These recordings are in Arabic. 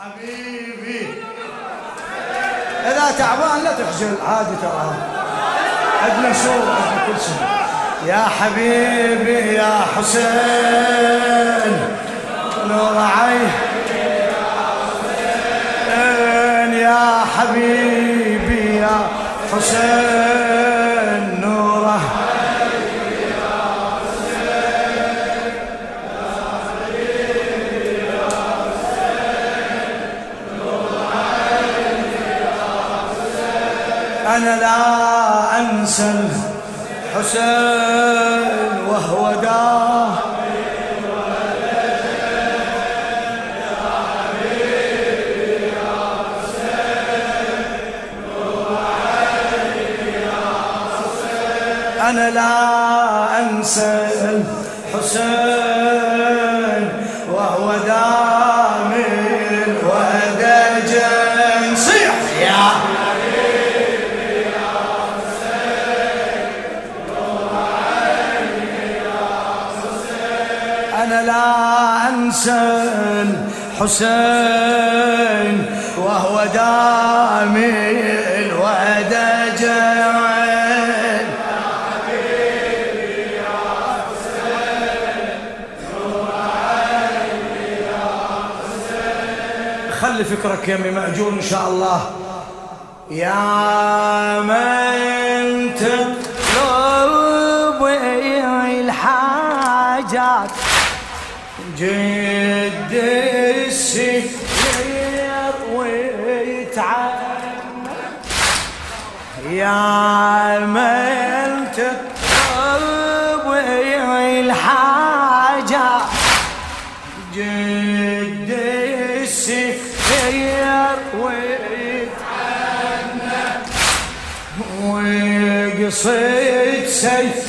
حبيبي. إذا تعبان لا تخجل عادي ترى. عندنا شو عندنا كل شيء. يا حبيبي يا حسين. نور عين يا حبيبي يا حسين. أنا لا أنسى الحسين وهو داه أنا لا أنسى الحسين. أنسى الحسين وهو دامي الودجن خلي فكرك يمي مأجور إن شاء الله. يا من تطلب إلحاجات. جد السير ويتعب يا من تطلب الحاجات جد السير ويتعنى وقصيد سيدي.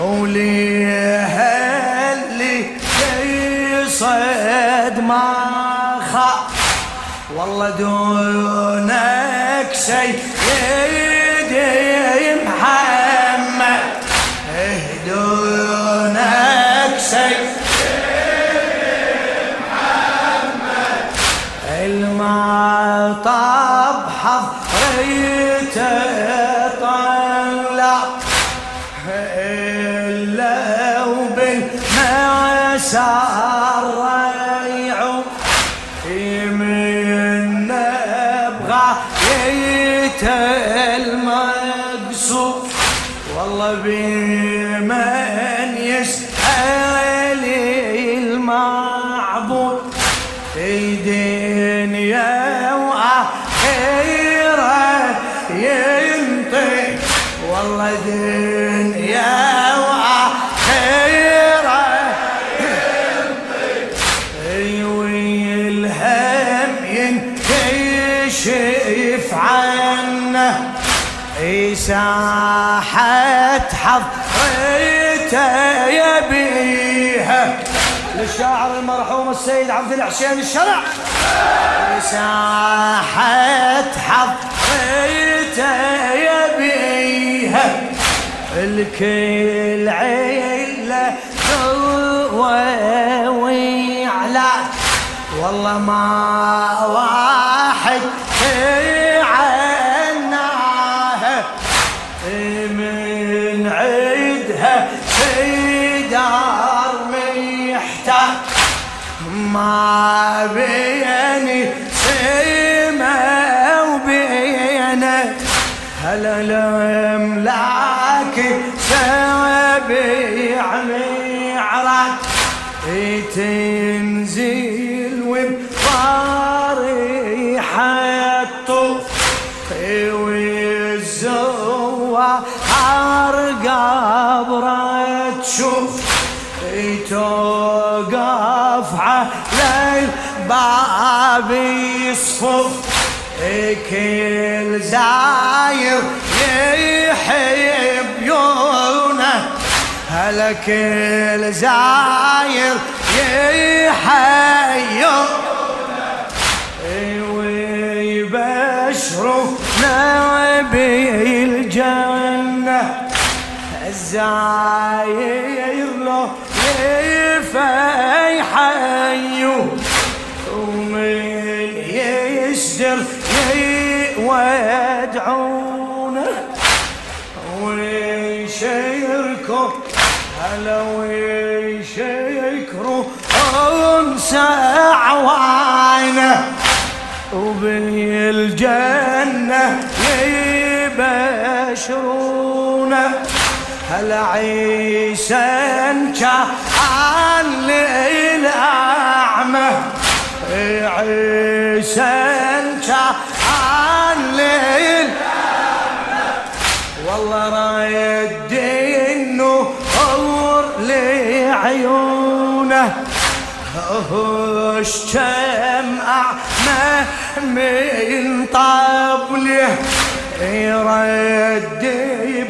وليها اللي يصد ما خاف والله دونك سيدي محمد. إيه دونك محمد. المطاب حضريته وبالمسار ريعوا من نبغى المقصود. والله بمن يسأل المعبود. في دنيا وآخرة ينطق. والله دنيا يبيها للشاعر المرحوم السيد عبد الحسين الشرع. ساحة حضرته يبيها الكل عيلة جوا ويعلى والله ما واحد ما بيني سما وبينه هلا الاملاك الباب يصفف كل زاير يحب يونة. هلا كل زاير يحيو ويبشروا بالجنة الزاير له يفيحيو يودعونه ويشيركم هلا ويشكروا انسى عوانه وبالجنة يبشرونا هلا عيسى كان للأعمى عيسى والله رد النور لعيونه. هوش كم أعمى من طبله. يرد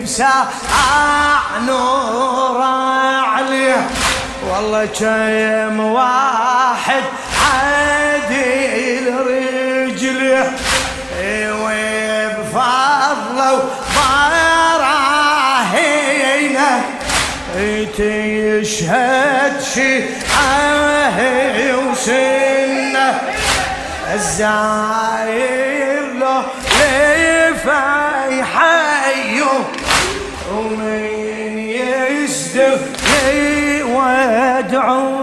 بساعة نور عليه. والله كم واحد عديل رجله. تشهد شيعه وسنه الزاير له ليفاي حيو ومن يسدف يودعونه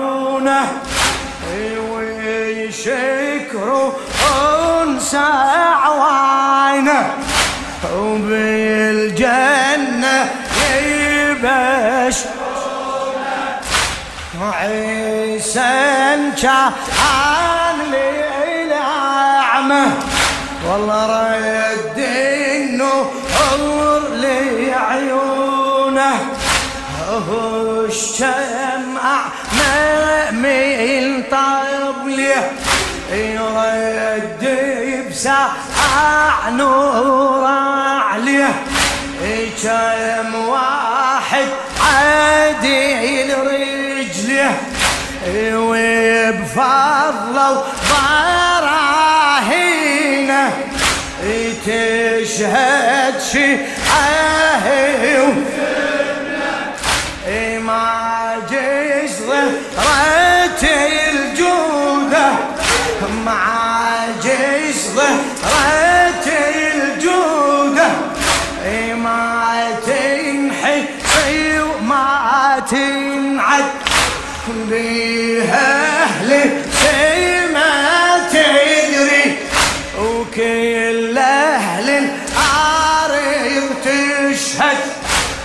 كان للأعمى والله رد النور لعيونه الشمع من طبله يرد بساعة نور عليه كم واحد عديل رجله وبفضله وبراهينه تشهد شيعه ما جيش ظهرت الجودة مع جيش ظهرت الجودة ما تنحي وما تنعد بها. ما تدري وكل أهل الأرض تشهد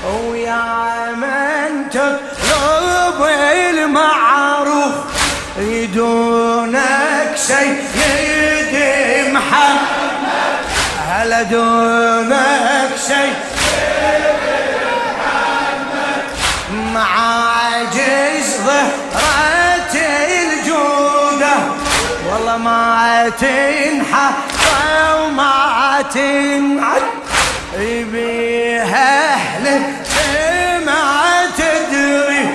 ويا من تطلب المعروف دونك سيد محمد هلا دونك سيد تنحى وما تنعد بيها أهل ما تدري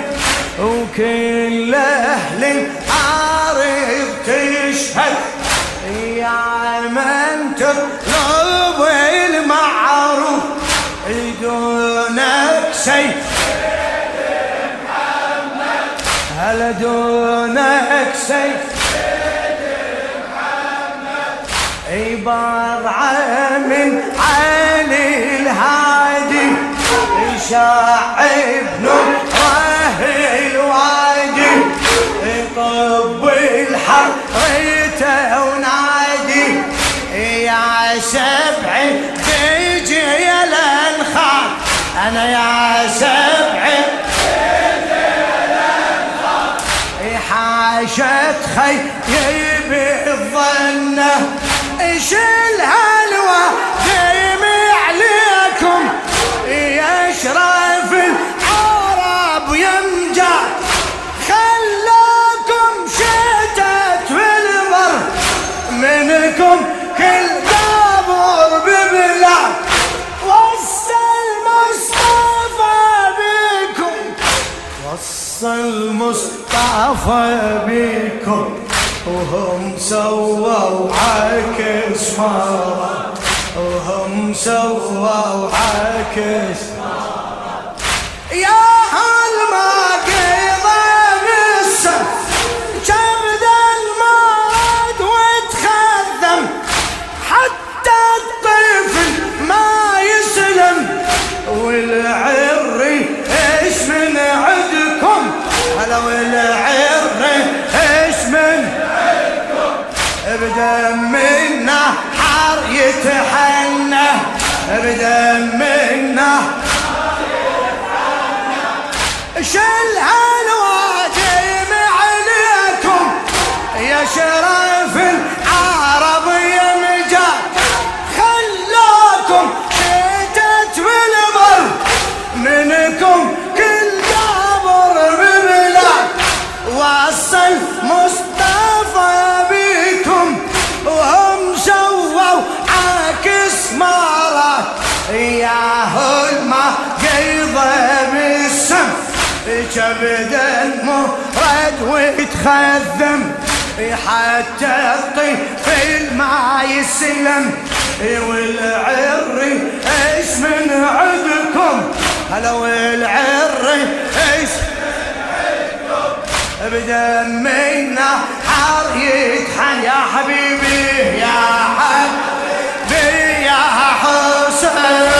وكل أهل الأرض تشهد. يا من تطلب المعروف دونك سيد هل دونك سيف بضعة من علي الهادي شاعب نوره الوادي طب الحر ريته ونادي يا سبعي تجي الانخال أنا يا سبعي عاشت خيب الظنه إيش الهلوى ديمي عليكم؟ يشرف العرب يمجع خلاكم شتت في البر منكم كل دابر ببلع وصى المصطفى بكم وصى المصطفى بكم. وهم سووا عكس مرة وهم سووا عكس يا هل ما قضى السن جبد المرض وتخذم حتى الطفل ما يسلم. والعري إيش من عندكم؟ هلا والعري بدم النحر يتحنى. بدم النحر شل هالواجب ويتخذم حتى الطفل ما يسلم. والعري إيش من عندكم هلا والعري إيش بدمنا حار يتحن يا حبيبي يا حبيبي يا حسن.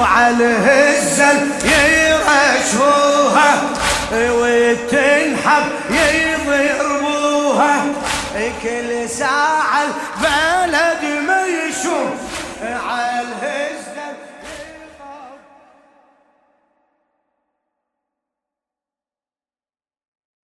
وعلى الهزل يرشوها وتنحب يضربوها. كل ساعة